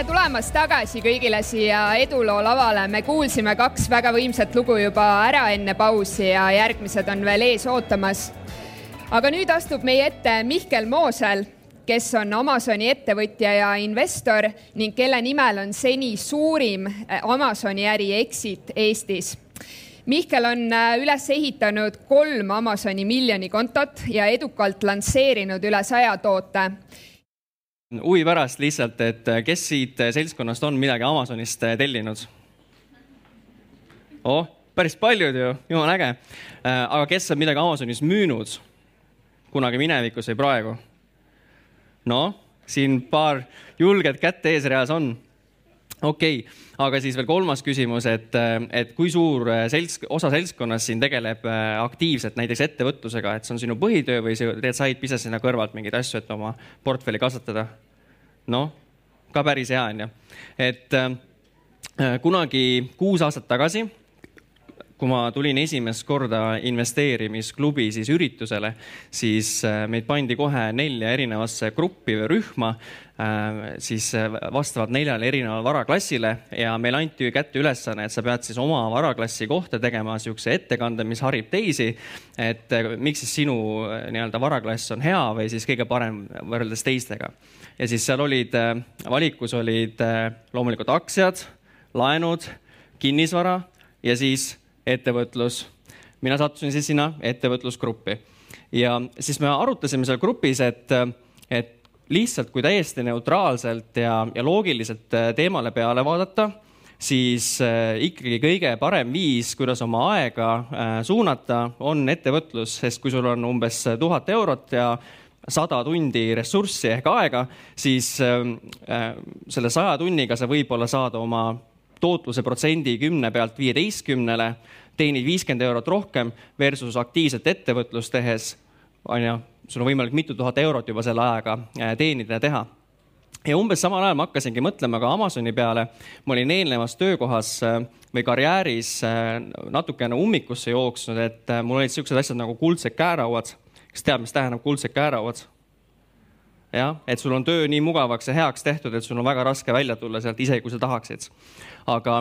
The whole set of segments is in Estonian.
tere tulemast tagasi kõigile siia eduloo lavale. me kuulsime kaks väga võimsat lugu juba ära enne pausi ja järgmised on veel ees ootamas. aga nüüd astub meie ette Mihkel Moosel, kes on Amazoni ettevõtja ja investor ning kelle nimel on seni suurim eh, Amazoni äri Exit Eestis Mihkel on eh, üles ehitanud kolm Amazoni miljoni kontot ja edukalt lansseerinud üle saja toote huvi pärast lihtsalt, et äh, kes siit äh, seltskonnast on midagi Amazonist äh, tellinud? oh, päris paljud ju, jumala äge. aga kes on midagi Amazonis müünud kunagi minevikus või praegu? noh, siin paar julget kätt eesreas on okei okay., aga siis veel kolmas küsimus, et, et kui suur selts, osa seltskonnast siin tegeleb aktiivselt näiteks ettevõtlusega, et see on sinu põhitöö või sa teed side business'ina kõrvalt mingeid asju, et oma portfelli kasvatada? Noh, ka päris hea on ju, et äh, kunagi kuus aastat tagasi kui ma tulin esimest korda investeerimisklubi siis üritusele, siis äh, meid pandi kohe nelja erinevasse gruppi või rühma, äh, siis äh, vastavalt neljale erinevale varaklassile ja meile anti kätte ülesanne, et sa pead siis oma varaklassi kohta tegema niisuguse ettekande, mis harib teisi. et miks siis sinu nii-öelda varaklass on hea või siis kõige parem võrreldes teistega. ja siis seal olid, valikus olid loomulikult aktsiad, laenud, kinnisvara ja siis ettevõtlus. mina sattusin siis sinna ettevõtlusgruppi ja siis me arutasime seal grupis, et, et lihtsalt kui täiesti neutraalselt ja, ja loogiliselt äh, teemale peale vaadata, siis äh, ikkagi kõige parem viis, kuidas oma aega äh, suunata, on ettevõtlus, sest kui sul on umbes tuhat eurot ja sada tundi ressurssi ehk aega, siis selle saja tunniga sa võib-olla saad oma tootluse protsendi kümne pealt viieteistkümnele, teenid viiskümmend eurot rohkem versus aktiivset ettevõtlust tehes, on ju, sul on võimalik mitu tuhat eurot juba selle ajaga äh, teenida ja teha ja umbes samal ajal ma hakkasingi mõtlema ka Amazoni peale. ma olin eelnevas töökohas äh, või karjääris äh, natukene ummikusse jooksnud, et mul olid siuksed asjad nagu kuldsed käerauad. kes teab, mis tähendab kuldsed käerauad? Jah, et sul on töö nii mugavaks ja heaks tehtud, et sul on väga raske välja tulla sealt, isegi kui sa tahaksid. aga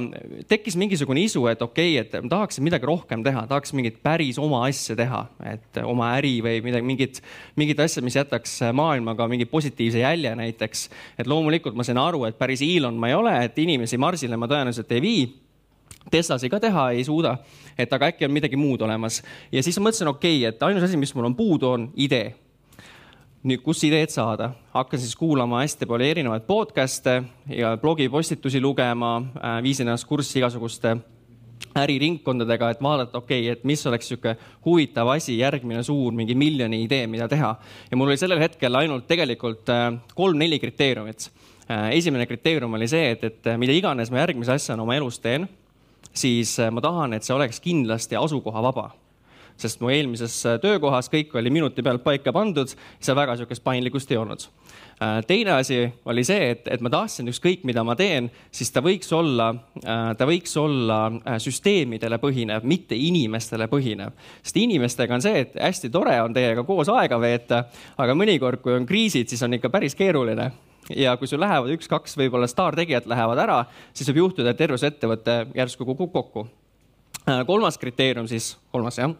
tekkis mingisugune isu, et okei okay,, et ma tahaksin midagi rohkem teha, tahaks mingit päris oma asja teha, et oma äri või midagi, mingit, mingit asja, mis jätaks maailmaga mingi positiivse jälje näiteks. et loomulikult ma sain aru, et päris Elon ma ei ole, et inimesi Marsile ma tõenäoliselt ei vii Teslasi ka teha ei suuda, et aga äkki on midagi muud olemas ja siis ma mõtlesin, okei okay,, et ainus asi, mis mul on puudu, on idee nüüd, kus ideed saada, hakkasin siis kuulama hästi palju erinevaid podcast'e ja blogipostitusi lugema, äh, viisin ennast kurssi igasuguste äriringkondadega, et vaadata, okei okay,, et mis oleks niisugune huvitav asi, järgmine suur mingi miljoni idee, mida teha. ja mul oli sellel hetkel ainult tegelikult äh, kolm-neli kriteeriumit. Äh, esimene kriteerium oli see, et, et mida iganes ma järgmise asjana oma elus teen, siis ma tahan, et see oleks kindlasti asukohavaba sest mu eelmises äh, töökohas kõik oli minuti pealt paika pandud, seal väga niisugust paindlikkust ei olnud. Äh, teine asi oli see, et, et ma tahtsin ükskõik, mida ma teen, siis ta võiks olla, äh, ta võiks olla süsteemidele põhinev, mitte inimestele põhinev. sest inimestega on see, et hästi tore on teiega koos aega veeta, aga mõnikord, kui on kriisid, siis on ikka päris keeruline ja kui sul lähevad üks-kaks võib-olla staartegijat lähevad ära, siis võib juhtuda, et terve su ettevõte järsku kukub kokku Äh, kolmas kriteerium siis, kolmas jah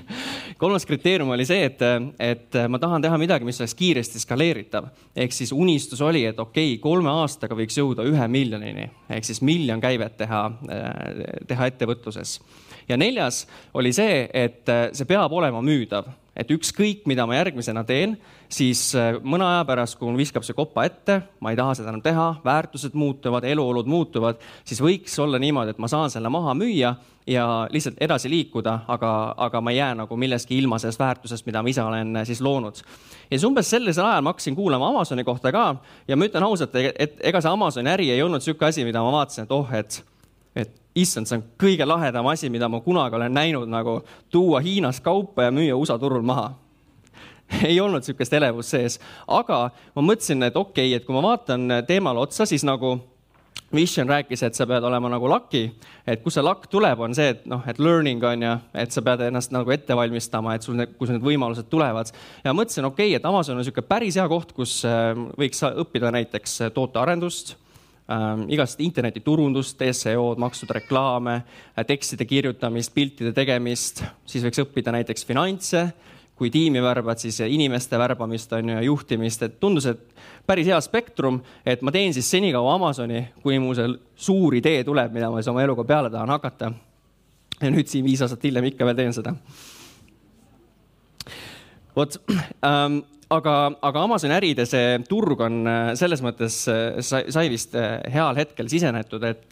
kolmas kriteerium oli see, et, et ma tahan teha midagi, mis oleks kiiresti skaleeritav. ehk siis unistus oli, et okei okay,, kolme aastaga võiks jõuda ühe miljonini ehk siis miljon käivet teha, teha ettevõtluses. ja neljas oli see, et see peab olema müüdav et ükskõik, mida ma järgmisena teen, siis äh, mõne aja pärast, kui mul viskab see kopa ette, ma ei taha seda enam teha, väärtused muutuvad, eluolud muutuvad, siis võiks olla niimoodi, et ma saan selle maha müüa ja lihtsalt edasi liikuda, aga, aga ma ei jää nagu milleski ilma sellest väärtusest, mida ma ise olen äh, siis loonud. ja siis umbes sellisel ajal ma hakkasin kuulama Amazoni kohta ka ja ma ütlen ausalt, et ega see Amazoni äri ei olnud niisugune asi, mida ma vaatasin, et oh, et et issand, see on kõige lahedam asi, mida ma kunagi olen näinud, nagu tuua Hiinast kaupa ja müüa USA turul maha. Ei olnud niisugust elevust sees, aga ma mõtlesin, et okei okay,, et kui ma vaatan teemale otsa, siis nagu Vision rääkis, et sa pead olema nagu lucky, et kust see luck tuleb, on see, et noh, et learning on ju, et sa pead ennast nagu ette valmistama, et sul need, kus need võimalused tulevad. ja mõtlesin, okei okay,, et Amazon on niisugune päris hea koht, kus äh, võiks õppida näiteks tootearendust ähm, igast internetiturundust, SEO-d, makstud reklaame, tekstide kirjutamist, piltide tegemist, siis võiks õppida näiteks finantse kui tiimi värbad, siis inimeste värbamist on ju ja juhtimist, et tundus, et päris hea spektrum, et ma teen siis senikaua Amazoni, kuni mul see suur idee tuleb, mida ma siis oma eluga peale tahan hakata. ja nüüd siin viis aastat hiljem ikka veel teen seda. vot ähm, aga, aga Amazoni äride see turg on äh, selles mõttes äh, sai, sai vist äh, heal hetkel sisenetud, et,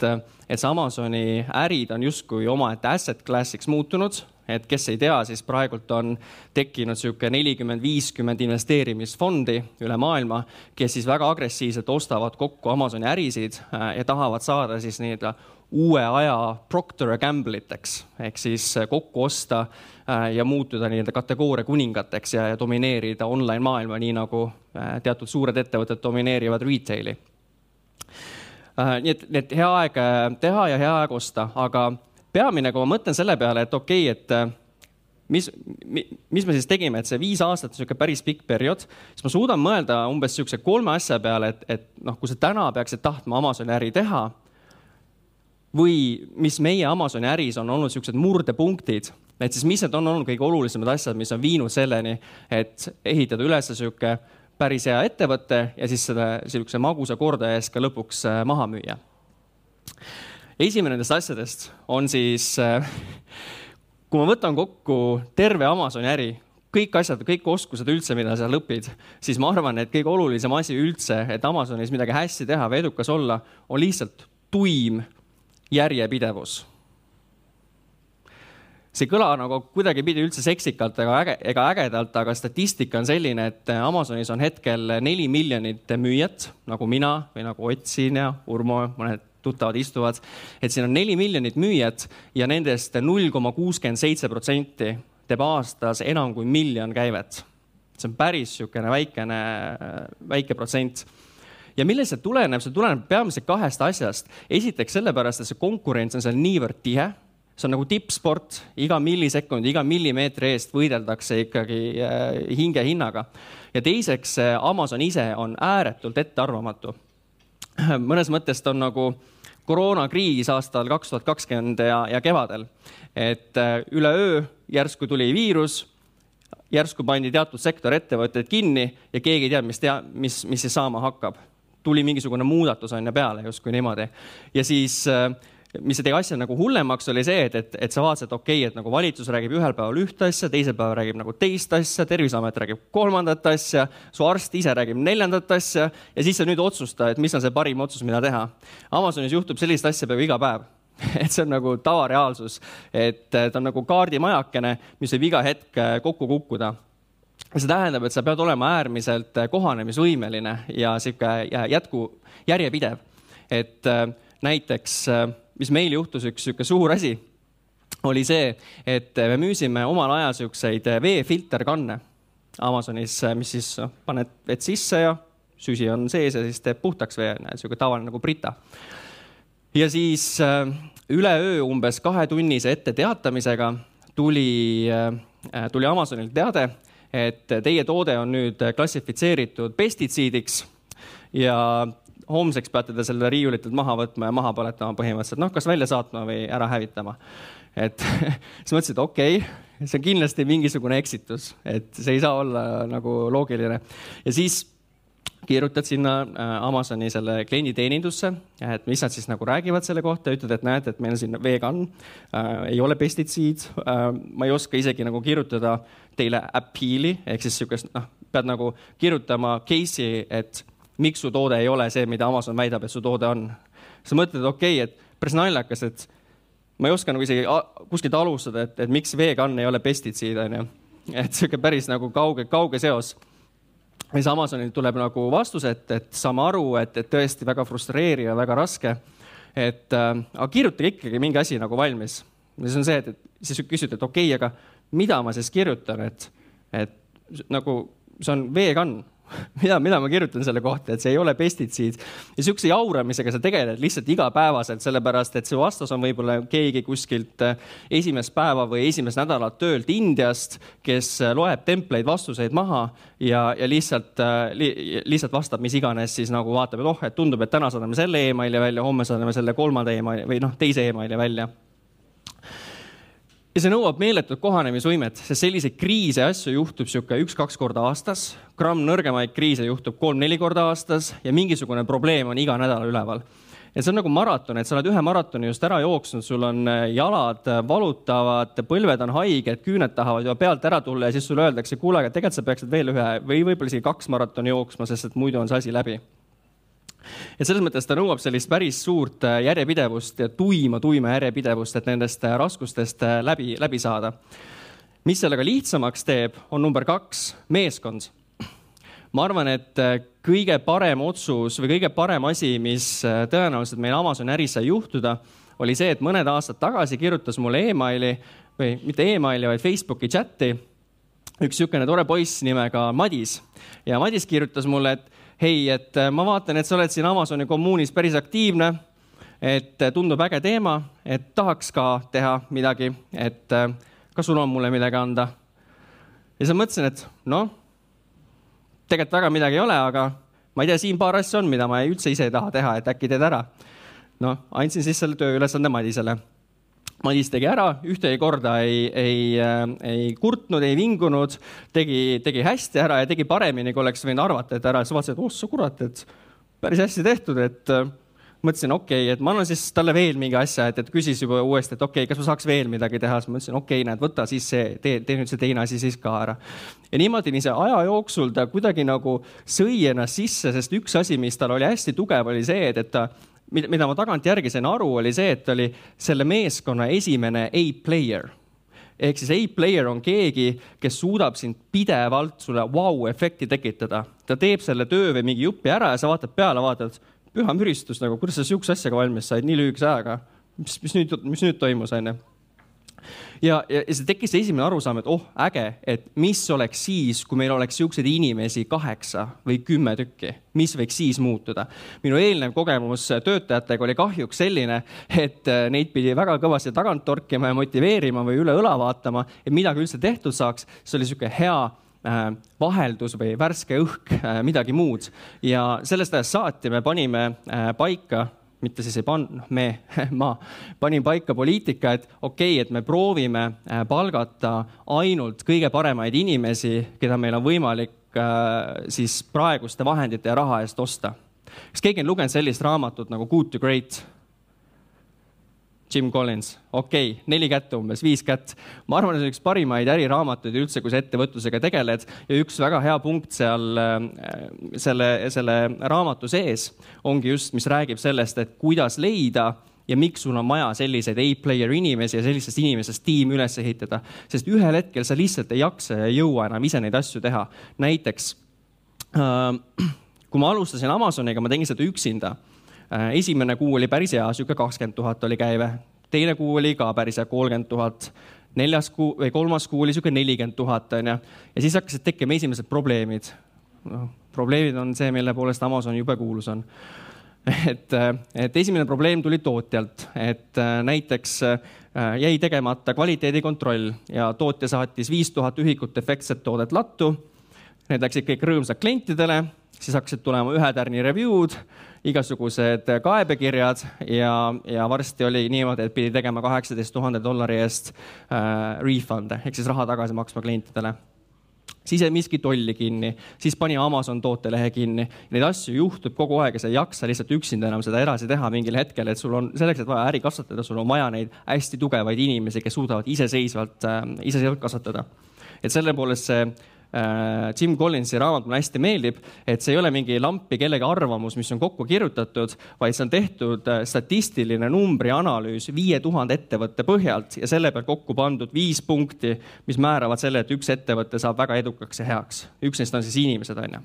et see Amazoni ärid on justkui omaette asset class'iks muutunud. Et kes ei tea, siis praegult on tekkinud niisugune nelikümmend, viiskümmend investeerimisfondi üle maailma, kes siis väga agressiivselt ostavad kokku Amazoni ärisid ja tahavad saada siis nii-öelda uue aja Procter Gamble'iteks ehk siis äh, kokku osta äh, ja muutuda nii-öelda kategooria kuningateks ja, ja domineerida online maailma, nii nagu teatud suured ettevõtted domineerivad retail'i. nii et, nii et hea aeg teha ja hea aeg osta, aga peamine, kui ma mõtlen selle peale, et okei okay,, et äh, mis, mis me siis tegime, et see viis aastat on niisugune päris pikk periood, siis ma suudan mõelda umbes niisuguse kolme asja peale, et, et noh, kui sa täna peaksid tahtma Amazoni äri teha või mis meie Amazoni äris on olnud niisugused murdepunktid, et siis mis need on olnud kõige olulisemad asjad, mis on viinud selleni, et ehitada üles niisugune päris hea ettevõte ja siis seda niisuguse magusa kordaja eest ka lõpuks äh, maha müüa. Esimene nendest asjadest on siis, äh, kui ma võtan kokku terve Amazoni äri, kõik asjad, kõik oskused üldse, mida seal õpid, siis ma arvan, et kõige olulisem asi üldse, et Amazonis midagi hästi teha või edukas olla, on lihtsalt tuim järjepidevus. see ei kõla nagu kuidagipidi üldse seksikalt ega äge, ega ägedalt, aga statistika on selline, et Amazonis on hetkel neli miljonit müüjat, nagu mina või nagu Ott siin ja Urmo, mõned tuttavad istuvad, et siin on neli miljonit müüjat ja nendest null koma kuuskümmend seitse protsenti teeb aastas enam kui miljon käivet. see on päris niisugune väikene, väike protsent ja millest see tuleneb, see tuleneb peamiselt kahest asjast. esiteks sellepärast, et see konkurents on seal niivõrd tihe, see on nagu tippsport, iga millisekundi, iga millimeetri eest võideldakse ikkagi äh, hingehinnaga. ja teiseks, Amazon ise on ääretult ettearvamatu mõnes mõttes ta on nagu koroonakriis aastal kaks tuhat kakskümmend ja, ja kevadel. et äh, üleöö järsku tuli viirus, järsku pandi teatud sektor ettevõtteid kinni ja keegi ei tea, mis tea, mis, mis siis saama hakkab. Tuli mingisugune muudatus on ju peale justkui niimoodi. Ja siis äh, mis tegi asja nagu hullemaks, oli see, et, et, et sa vaatasid, et okei okay,, et nagu valitsus räägib ühel päeval ühte asja, teisel päeval räägib nagu teist asja, Terviseamet räägib kolmandat asja, su arst ise räägib neljandat asja ja siis sa nüüd otsusta, et mis on see parim otsus, mida teha. Amazonis juhtub sellist asja peaaegu iga päev. Et see on nagu tavareaalsus, et ta on nagu kaardimajakene, mis võib iga hetk äh, kokku kukkuda see tähendab, et sa pead olema äärmiselt äh, kohanemisvõimeline ja sihuke jätku, järjepidev. et äh, näiteks mis meil juhtus, üks niisugune suur asi, oli see, et me müüsime omal ajal niisuguseid veefilterkanne Amazonis, mis siis noh, paned vett sisse ja süsi on sees ja siis teeb puhtaks vee, niisugune tavaline nagu Brita. ja siis äh, üleöö umbes kahetunnise etteteatamisega tuli, äh, tuli Amazonilt teade, et teie toode on nüüd klassifitseeritud pestitsiidiks ja homseks peate te selle riiulitelt maha võtma ja maha põletama põhimõtteliselt, noh, kas välja saatma või ära hävitama. et siis mõtlesin, et okei okay,, see on kindlasti mingisugune eksitus, et see ei saa olla nagu loogiline. ja siis kirjutad sinna äh, Amazoni selle klienditeenindusse, et mis nad siis nagu räägivad selle kohta, ütled, et näete, et meil on siin vegan äh,, ei ole pestitsiid äh,. ma ei oska isegi nagu kirjutada teile appeal'i ehk siis sihukest, noh, pead nagu kirjutama case'i, et miks su toode ei ole see, mida Amazon väidab, et su toode on. sa mõtled, okei okay,, et päris naljakas, et ma ei oska nagu isegi kuskilt alustada, et, et miks vegan ei ole pestitsiid, onju. et sihuke päris nagu kauge, kauge seos. Ja siis Amazonilt tuleb nagu vastus, et, et saame aru, et, et tõesti väga frustreeriv ja väga raske. et äh, aga kirjutage ikkagi mingi asi nagu valmis. ja siis on see, et, et siis küsid, et okei okay,, aga mida ma siis kirjutan, et, et nagu see on vegan mida, mida ma kirjutan selle kohta, et see ei ole pestitsiid. Ja sihukese jauramisega sa tegeled lihtsalt igapäevaselt, sellepärast et su vastas on võib-olla keegi kuskilt äh, esimest päeva või esimest nädalat töölt Indiast, kes äh, loeb templeid vastuseid maha ja, ja lihtsalt li,, lihtsalt vastab mis iganes, siis nagu vaatab, et oh, et tundub, et täna saadame selle emaili välja, homme saadame selle kolmanda emaili või noh, teise emaili välja ja see nõuab meeletut kohanemisvõimet, sest selliseid kriise ja asju juhtub sihuke üks-kaks korda aastas, gramm nõrgemaid kriise juhtub kolm-neli korda aastas ja mingisugune probleem on iga nädal üleval. et see on nagu maraton, et sa oled ühe maratoni just ära jooksnud, sul on äh, jalad äh, valutavad, põlved on haiged, küüned tahavad juba pealt ära tulla ja siis sulle öeldakse, kuule, aga tegelikult sa peaksid veel ühe või võib-olla isegi kaks maratoni jooksma, sest et muidu on see asi läbi et selles mõttes ta nõuab sellist päris suurt äh, järjepidevust ja tuima, tuima järjepidevust, et nendest äh, raskustest äh, läbi, läbi saada. mis sellega lihtsamaks teeb, on number kaks, meeskond. ma arvan, et kõige parem otsus või kõige parem asi, mis tõenäoliselt meil Amazoni äris sai juhtuda, oli see, et mõned aastad tagasi kirjutas mulle emaili või mitte emaili, vaid Facebooki chati üks niisugune tore poiss nimega Madis ja Madis kirjutas mulle, et hei, et äh, ma vaatan, et sa oled siin Amazoni kommuunis päris aktiivne, et äh, tundub äge teema, et tahaks ka teha midagi, et äh, kas sul on mulle midagi anda? ja siis ma mõtlesin, et noh, tegelikult väga midagi ei ole, aga ma ei tea, siin paar asja on, mida ma üldse ise ei taha teha, et äkki teed ära. noh, andsin siis selle tööülesande Madisele Madis tegi ära, ühtegi korda ei, ei, äh, ei kurtnud, ei vingunud, tegi, tegi hästi ära ja tegi paremini, kui oleks võinud arvata, et ära. siis vaatasin, et oh sa kurat, et päris hästi tehtud, et äh, mõtlesin, okei okay,, et ma annan siis talle veel mingi asja, et, et küsis juba uuesti, et okei okay,, kas ma saaks veel midagi teha, siis ma ütlesin, okei okay,, näed, võta siis see, tee, tee nüüd see teine asi siis ka ära. ja niimoodi, nii see aja jooksul ta kuidagi nagu sõi ennast sisse, sest üks asi, mis tal oli hästi tugev, oli see, et, et ta mida ma tagantjärgi sain aru, oli see, et oli selle meeskonna esimene A-player ehk siis A-player on keegi, kes suudab sind pidevalt sulle vau-efekti wow tekitada. ta teeb selle töö või mingi jupi ära ja sa vaatad peale, vaatad, püha müristus nagu, kuidas sa sihukese asjaga valmis said nii lühikese ajaga. mis, mis nüüd, mis nüüd toimus, onju ja, ja, ja see tekkis see esimene arusaam, et oh, äge, et mis oleks siis, kui meil oleks siukseid inimesi kaheksa või kümme tükki, mis võiks siis muutuda. minu eelnev kogemus töötajatega oli kahjuks selline, et äh, neid pidi väga kõvasti tagant torkima ja motiveerima või üle õla vaatama, et midagi üldse tehtud saaks. see oli sihuke hea äh, vaheldus või värske õhk, äh, midagi muud. ja sellest ajast saati me panime paika mitte siis ei pannud, noh, me, ma panin paika poliitika, et okei okay,, et me proovime äh, palgata ainult kõige paremaid inimesi, keda meil on võimalik äh, siis praeguste vahendite ja raha eest osta. kas keegi on lugenud sellist raamatut nagu Good to Great? Jim Collins, okei okay,, neli kätt umbes, viis kätt. ma arvan, et see on üks parimaid äriraamatuid üldse, kui sa ettevõtlusega tegeled ja üks väga hea punkt seal äh, selle, selle raamatu sees ongi just, mis räägib sellest, et kuidas leida ja miks sul on vaja selliseid A-player inimesi ja sellisest inimesest tiimi üles ehitada, sest ühel hetkel sa lihtsalt ei jaksa ja ei jõua enam ise neid asju teha. näiteks äh, kui ma alustasin Amazoniga, ma tegin seda üksinda esimene kuu oli päris hea, sihuke kakskümmend tuhat oli käive, teine kuu oli ka päris hea, kolmkümmend tuhat, neljas kuu või kolmas kuu oli sihuke nelikümmend tuhat onju. Ja siis hakkasid tekkima esimesed probleemid. noh, probleemid on see, mille poolest Amazon jube kuulus on. Et, äh, et esimene probleem tuli tootjalt, et äh, näiteks jäi tegemata kvaliteedikontroll ja tootja saatis viis tuhat ühikut efektset toodet lattu. Need läksid kõik rõõmsad klientidele, siis hakkasid tulema ühetärni review'd igasugused kaebekirjad ja, ja varsti oli niimoodi, et pidi tegema kaheksateist tuhande dollari eest äh, refund'e ehk siis raha tagasi maksma klientidele siis jäi miski tolli kinni, siis pani Amazon tootelehe kinni. Neid asju juhtub kogu aeg ja sa ei jaksa lihtsalt üksinda enam seda edasi teha mingil hetkel, et sul on selleks, et vaja äri kasvatada, sul on vaja neid hästi tugevaid inimesi, kes suudavad iseseisvalt äh,, iseseisvalt kasvatada. et selle poolest see Jim Collinsi raamat mulle hästi meeldib, et see ei ole mingi lampi kellegi arvamus, mis on kokku kirjutatud, vaid see on tehtud äh, statistiline numbrianalüüs viie tuhande ettevõtte põhjalt ja selle pealt kokku pandud viis punkti, mis määravad selle, et üks ettevõte saab väga edukaks ja heaks. üks neist on siis inimesed, on ju.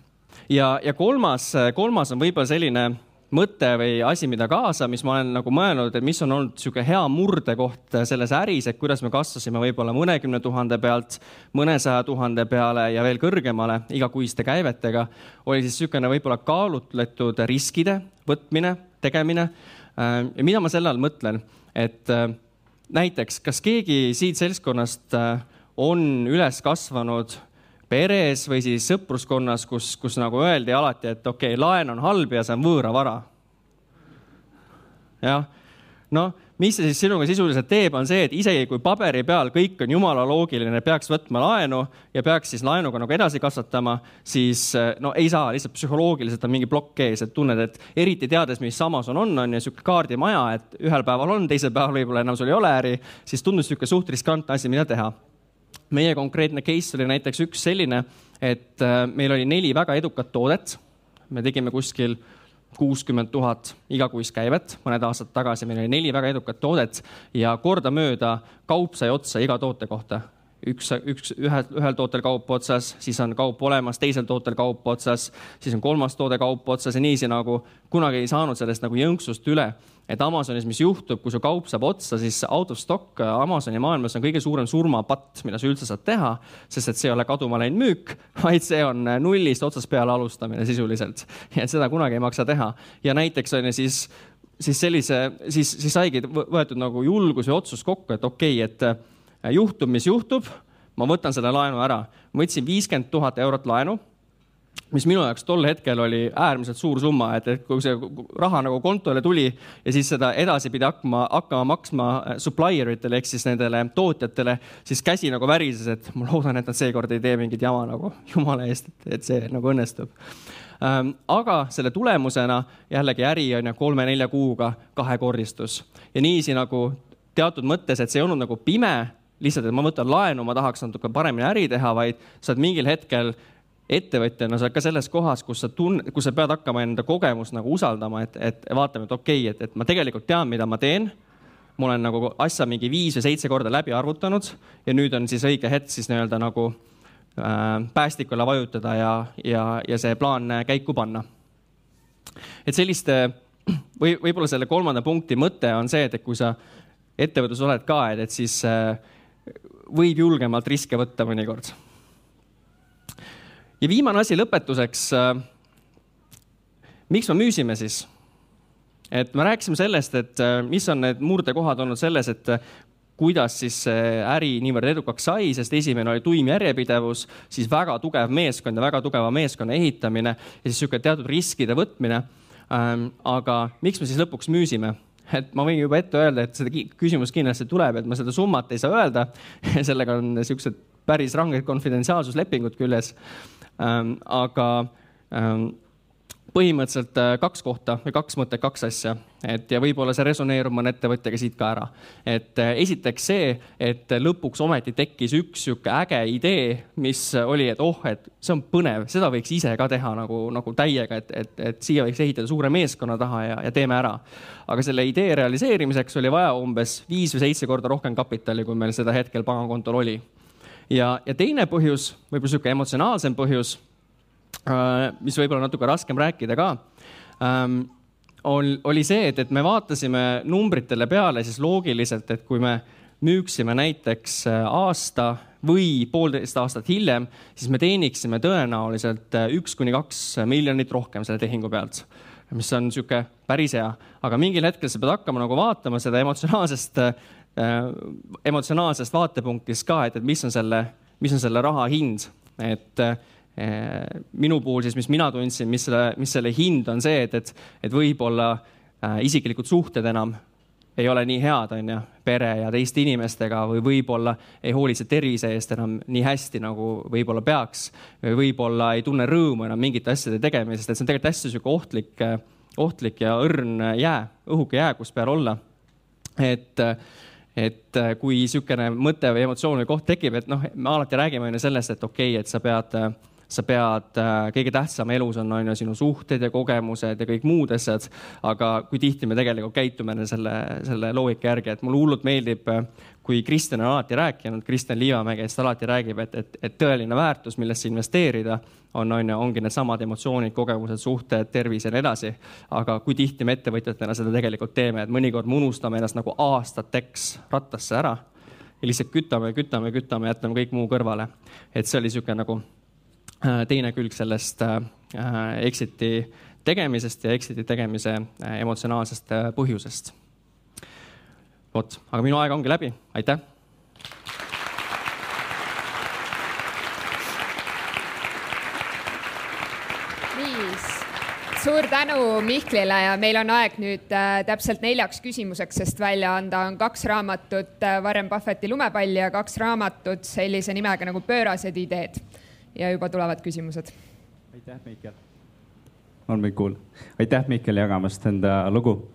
ja, ja kolmas, kolmas on võib-olla selline mõte või asi, mida kaasa, mis ma olen nagu mõelnud, et mis on olnud niisugune hea murdekoht selles äris, et kuidas me kasvasime võib-olla mõnekümne tuhande pealt mõnesaja tuhande peale ja veel kõrgemale igakuiste käivetega, oli siis niisugune võib-olla kaalutletud riskide võtmine, tegemine. Äh, ja mida ma selle all mõtlen, et äh, näiteks, kas keegi siit seltskonnast äh, on üles kasvanud peres või siis sõpruskonnas, kus, kus nagu öeldi alati, et okei okay,, laen on halb ja see on võõravara. jah, noh, mis see siis sinuga sisuliselt teeb, on see, et isegi kui paberi peal kõik on jumala loogiline, peaks võtma laenu ja peaks siis laenuga nagu edasi kasvatama, siis no ei saa, lihtsalt psühholoogiliselt on mingi plokk ees, et tunned, et eriti teades, mis Amazon on, on ju sihuke kaardimaja, et ühel päeval on, teisel päeval võib-olla enam sul ei ole äri, siis tundus niisugune suht riskantne asi, mida teha meie konkreetne case oli näiteks üks selline, et äh, meil oli neli väga edukat toodet. me tegime kuskil kuuskümmend tuhat igakuist käivet, mõned aastad tagasi meil oli neli väga edukat toodet ja kordamööda kaup sai otsa iga toote kohta üks, üks, ühe, ühel tootel kaup otsas, siis on kaup olemas, teisel tootel kaup otsas, siis on kolmas toode kaup otsas ja niiviisi nagu kunagi ei saanud sellest nagu jõnksust üle. et Amazonis, mis juhtub, kui su kaup saab otsa, siis out of stock Amazoni maailmas on kõige suurem surmapatt, mida sa üldse saad teha, sest et see ei ole kaduma läinud müük, vaid see on nullist otsast peale alustamine sisuliselt. et seda kunagi ei maksa teha. ja näiteks on ju siis siis sellise, siis, siis saigi võetud nagu julgus ja otsus kokku, et okei okay,, et juhtub, mis juhtub, ma võtan selle laenu ära. ma võtsin viiskümmend tuhat eurot laenu, mis minu jaoks tol hetkel oli äärmiselt suur summa, et, et kui see raha nagu kontole tuli ja siis seda edasi pidi hakkama, hakkama maksma äh, supplier itele ehk siis nendele tootjatele, siis käsi nagu värises, et ma loodan, et nad seekord ei tee mingit jama nagu jumala eest, et see nagu õnnestub ähm, aga selle tulemusena jällegi äri on ju kolme-nelja kuuga kahekordistus ja niiviisi nagu teatud mõttes, et see ei olnud nagu pime lihtsalt, et ma võtan laenu, ma tahaks natuke paremini äri teha, vaid sa oled mingil hetkel ettevõtjana, sa oled ka selles kohas, kus sa tun-, kus sa pead hakkama enda kogemust nagu usaldama, et, et vaatame, et okei okay,, et, et ma tegelikult tean, mida ma teen. ma olen nagu asja mingi viis või seitse korda läbi arvutanud ja nüüd on siis õige hetk siis nii-öelda nagu äh, päästikule vajutada ja, ja, ja see plaan käiku panna. et selliste või võib-olla selle kolmanda punkti mõte on see, et, et kui sa ettevõttes oled ka, et, et siis äh, võib julgemalt riske võtta mõnikord. ja viimane asi lõpetuseks. Äh, miks me müüsime siis? et me rääkisime sellest, et äh, mis on need murdekohad olnud selles, et äh, kuidas siis see äri niivõrd edukaks sai, sest esimene oli tuim järjepidevus, siis väga tugev meeskond ja väga tugeva meeskonna ehitamine ja siis niisugune teatud riskide võtmine. Ähm, aga miks me siis lõpuks müüsime? Et ma võin juba ette öelda, et seda küsimus kindlasti tuleb, et ma seda summat ei saa öelda sellega on niisugused päris ranged konfidentsiaalsuslepingud küljes ähm,. aga ähm, põhimõtteliselt äh, kaks kohta või kaks mõtet, kaks asja, et ja võib-olla see resoneerub mõne ettevõtjaga siit ka ära. et äh, esiteks see, et lõpuks ometi tekkis üks sihuke äge idee, mis oli, et oh, et see on põnev, seda võiks ise ka teha nagu, nagu täiega, et, et, et siia võiks ehitada suure meeskonna taha ja, ja teeme ära. aga selle idee realiseerimiseks oli vaja umbes viis või seitse korda rohkem kapitali, kui meil seda hetkel pangakontol oli. ja, ja teine põhjus, võib-olla sihuke emotsionaalsem põhjus mis võib-olla natuke raskem rääkida ka, ähm, oli see, et, et me vaatasime numbritele peale siis loogiliselt, et kui me müüksime näiteks äh, aasta või poolteist aastat hiljem, siis me teeniksime tõenäoliselt äh, üks kuni kaks miljonit rohkem selle tehingu pealt, mis on niisugune päris hea. aga mingil hetkel sa pead hakkama nagu vaatama seda emotsionaalsest äh,, emotsionaalsest vaatepunktist ka, et, et mis on selle, mis on selle raha hind, et äh, minu puhul siis, mis mina tundsin, mis selle, mis selle hind on see, et, et, et võib-olla äh, isiklikud suhted enam ei ole nii head, on ju, pere ja teiste inimestega või võib-olla ei hoolitse tervise eest enam nii hästi, nagu võib-olla peaks. või võib-olla ei tunne rõõmu enam mingite asjade tegemisest, et see on tegelikult hästi sihuke ohtlik, äh, ohtlik ja õrn jää, õhuke jää, kus peal olla. et, et äh, kui niisugune mõte või emotsioon või koht tekib, et noh, me alati räägime on ju sellest, et okei okay,, et sa pead sa pead, äh, kõige tähtsam elus on, on ju sinu suhted ja kogemused ja kõik muud asjad. aga kui tihti me tegelikult käitume selle, selle loogika järgi, et mulle hullult meeldib, äh, kui Kristjan on alati rääkinud, Kristjan Liivamäe, kes alati räägib, et, et, et tõeline väärtus, millesse investeerida, on, on ju, ongi needsamad emotsioonid, kogemused, suhted, tervis ja nii edasi. aga kui tihti me ettevõtjatena seda tegelikult teeme, et mõnikord me unustame ennast nagu aastateks rattasse ära ja lihtsalt kütame, kütame, kütame, jätame kõik muu kõrvale. et see oli niisugune nagu teine külg sellest äh, exit'i tegemisest ja exit'i tegemise äh, emotsionaalsest põhjusest. vot, aga minu aeg ongi läbi, aitäh. suur tänu Mihklile ja meil on aeg nüüd täpselt neljaks küsimuseks, sest välja anda on kaks raamatut, Warren Buffetti lumepall ja kaks raamatut sellise nimega nagu Pöörased ideed ja juba tulevad küsimused. aitäh, Mihkel. on meid kuulda? aitäh, Mihkel, jagamast enda lugu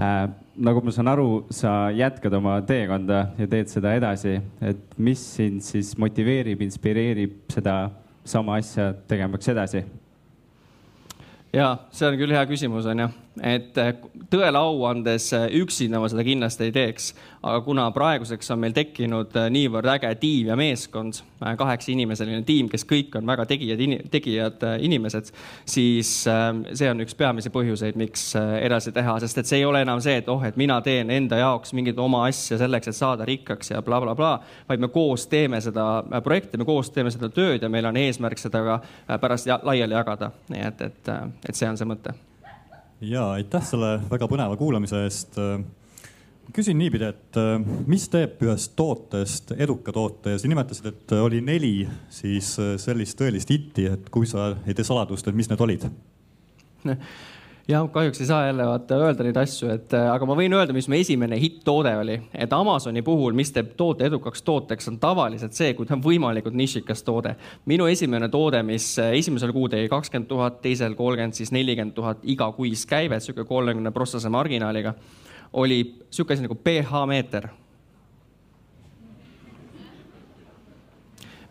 äh,. nagu ma saan aru, sa jätkad oma teekonda ja teed seda edasi, et mis sind siis motiveerib, inspireerib seda sama asja tegemaks edasi? ja see on küll hea küsimus, onju, et tõele au andes üksinda ma seda kindlasti ei teeks, aga kuna praeguseks on meil tekkinud äh, niivõrd äge tiim ja meeskond, äh, kaheksaiinimeseline tiim, kes kõik on väga tegijad, tegijad äh, inimesed, siis ähm, see on üks peamisi põhjuseid, miks edasi teha, sest et see ei ole enam see, et oh, et mina teen enda jaoks mingit oma asja selleks, et saada rikkaks ja blablabla bla, bla, vaid me koos teeme seda projekti, me koos teeme seda tööd ja meil on eesmärk seda ka pärast laiali jagada. nii et, et, et see on see mõte. Ja aitäh selle väga põneva kuulamise eest küsin niipidi, et äh, mis teeb ühest tootest eduka toote ja sa nimetasid, et äh, oli neli siis äh, sellist tõelist hitti, et kui sa ei tee saladust, et mis need olid? Jah, kahjuks ei saa jälle vaata öelda neid asju, et aga ma võin öelda, mis mu esimene hitt-toode oli, et Amazoni puhul, mis teeb toote edukaks tooteks, on tavaliselt see, kui ta on võimalikult nišikas toode. minu esimene toode, mis esimesel kuul tegi kakskümmend tuhat, teisel kolmkümmend, siis nelikümmend tuhat igakuist käivet, sihuke kolmekümne protsesse marginaaliga oli sihuke asi nagu pH-meeter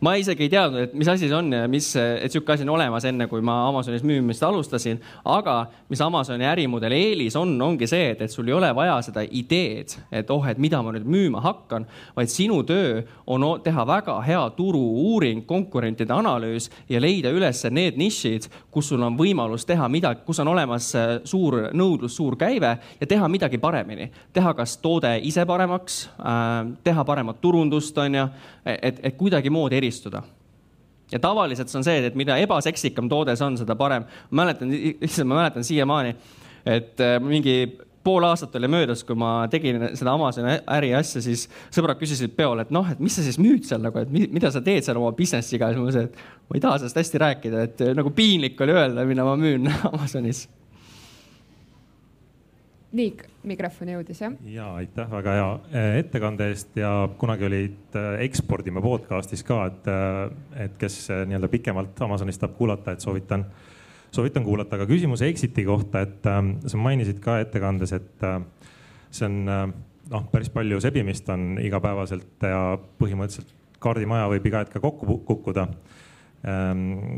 ma isegi ei teadnud, et mis asi see on ja mis, et sihuke asi on olemas, enne kui ma Amazonis müümist alustasin. aga mis Amazoni ärimudeli eelis on, ongi see, et, et sul ei ole vaja seda ideed, et oh, et mida ma nüüd müüma hakkan, vaid sinu töö on teha väga hea turu-uuring, konkurentide analüüs ja leida üles need nišid, kus sul on võimalus teha midagi, kus on olemas äh, suur nõudlus, suur käive ja teha midagi paremini. teha kas toode ise paremaks, äh, teha paremat turundust, on ju, et, et kuidagimoodi eristuda ja tavaliselt see on see, et mida ebaseksikam toode see on, seda parem. ma mäletan, issand, ma mäletan siiamaani, et äh, mingi pool aastat oli möödas, kui ma tegin seda Amazoni äri asja, siis sõbrad küsisid peol, et noh, et mis sa siis müüd seal nagu, et mida sa teed seal oma business'iga. siis ma mõtlesin, et ma ei taha sellest hästi rääkida, et nagu piinlik oli öelda, mida ma müün Amazonis nii, mikrofon jõudis jah? ja aitäh väga hea eh, ettekande eest ja kunagi olid eh, Ekspordime podcast'is ka, et, eh, et kes nii-öelda pikemalt Amazonist tahab kuulata, et soovitan, soovitan kuulata. aga küsimus Exiti kohta, et sa mainisid ka ettekandes, et see on noh, päris palju sebimist on igapäevaselt ja põhimõtteliselt kaardimaja võib iga hetk ka kokku kukkuda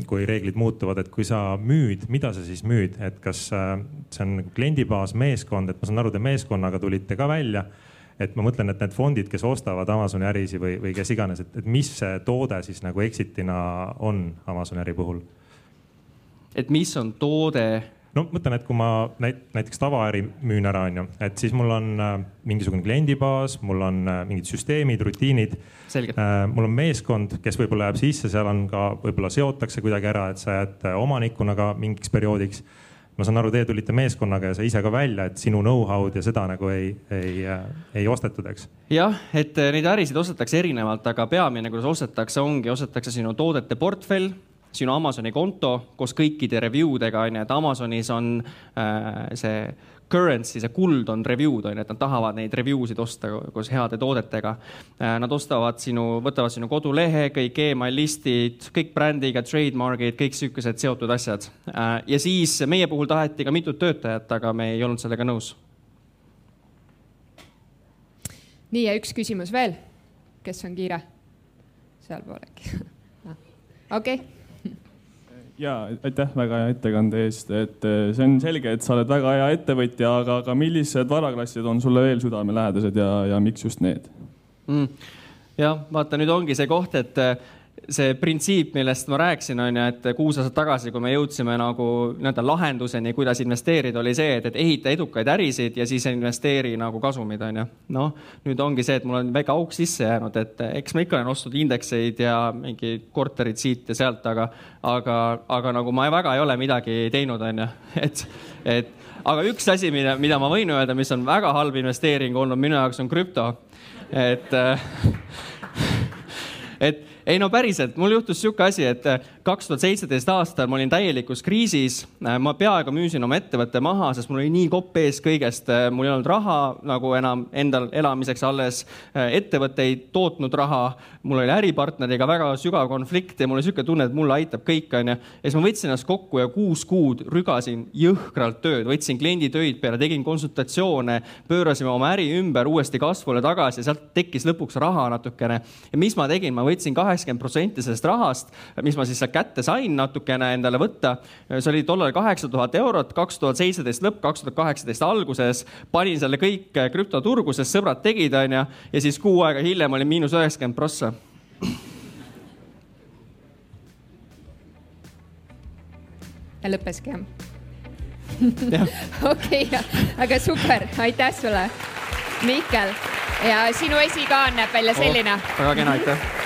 kui reeglid muutuvad, et kui sa müüd, mida sa siis müüd, et kas äh, see on kliendibaas, meeskond, et ma saan aru, te meeskonnaga tulite ka välja. et ma mõtlen, et need fondid, kes ostavad Amazoni ärisi või, või kes iganes, et mis see toode siis nagu exit'ina on Amazoni äri puhul? et mis on toode no mõtlen, et kui ma näit, näiteks tavaäri müün ära, onju, et siis mul on äh, mingisugune kliendibaas, mul on äh, mingid süsteemid, rutiinid. Äh, mul on meeskond, kes võib-olla jääb sisse, seal on ka võib-olla seotakse kuidagi ära, et sa jääd omanikuna ka mingiks perioodiks. ma saan aru, teie tulite meeskonnaga ja sa ise ka välja, et sinu know-how'd ja seda nagu ei, ei, ei ostetud, eks? jah, et neid ärisid ostetakse erinevalt, aga peamine, kuidas ostetakse, ongi, ostetakse sinu toodete portfell sinu Amazoni konto koos kõikide review dega onju, et Amazonis on äh, see currency, see kuld on review'd on ju, et nad tahavad neid review sid osta koos heade toodetega äh,. Nad ostavad sinu, võtavad sinu kodulehe, kõik email listid, kõik brändiga, trademark'id, kõik siukesed seotud asjad äh,. ja siis meie puhul taheti ka mitut töötajat, aga me ei olnud sellega nõus. nii ja üks küsimus veel. kes on kiire? sealpool äkki okei okay ja aitäh väga hea ettekande eest, et äh, see on selge, et sa oled väga hea ettevõtja, aga, aga millised varaklassid on sulle veel südamelähedased ja, ja miks just need mm.? jah, vaata nüüd ongi see koht, et see printsiip, millest ma rääkisin, on ju, et kuus aastat tagasi, kui me jõudsime nagu nii-öelda lahenduseni, kuidas investeerida, oli see, et, et ehita edukaid ärisid ja siis investeeri nagu kasumid, on ju. noh, nüüd ongi see, et mul on väike auk sisse jäänud, et eks ma ikka olen ostnud indekseid ja mingi korterid siit ja sealt, aga, aga, aga nagu ma väga ei ole midagi teinud, on ju, et, et aga üks asi, mida, mida ma võin öelda, mis on väga halb investeering olnud minu jaoks, on krüpto. et et ei no päriselt, mul juhtus sihuke asi, et äh, kaks tuhat seitseteist aastal ma olin täielikus kriisis. Äh, ma peaaegu müüsin oma ettevõtte maha, sest mul oli nii kopp ees kõigest, äh, mul ei olnud raha nagu enam endal elamiseks alles. ettevõte ei tootnud raha, mul oli äripartneriga väga sügav konflikt ja mul oli sihuke tunne, et mulle aitab kõik, onju. ja siis ma võtsin ennast kokku ja kuus kuud rügasin jõhkralt tööd, võtsin klienditöid peale, tegin konsultatsioone, pöörasime oma äri ümber uuesti kasvule tagasi ja sealt tekkis lõpuks raha natukene. ja mis ma tegin, ma võtsin kahe kaheksakümmend protsenti sellest rahast, mis ma siis sealt kätte sain natukene endale võtta. see oli tollal kaheksa tuhat eurot, kaks tuhat seitseteist lõpp, kaks tuhat kaheksateist alguses. panin selle kõik krüptoturgu, sest sõbrad tegid, onju, ja siis kuu aega hiljem oli miinus üheksakümmend prossa. ja lõppeski jah? okei, aga super, aitäh sulle, Mihkel ja sinu esikaan näeb välja selline oh,. väga kena, aitäh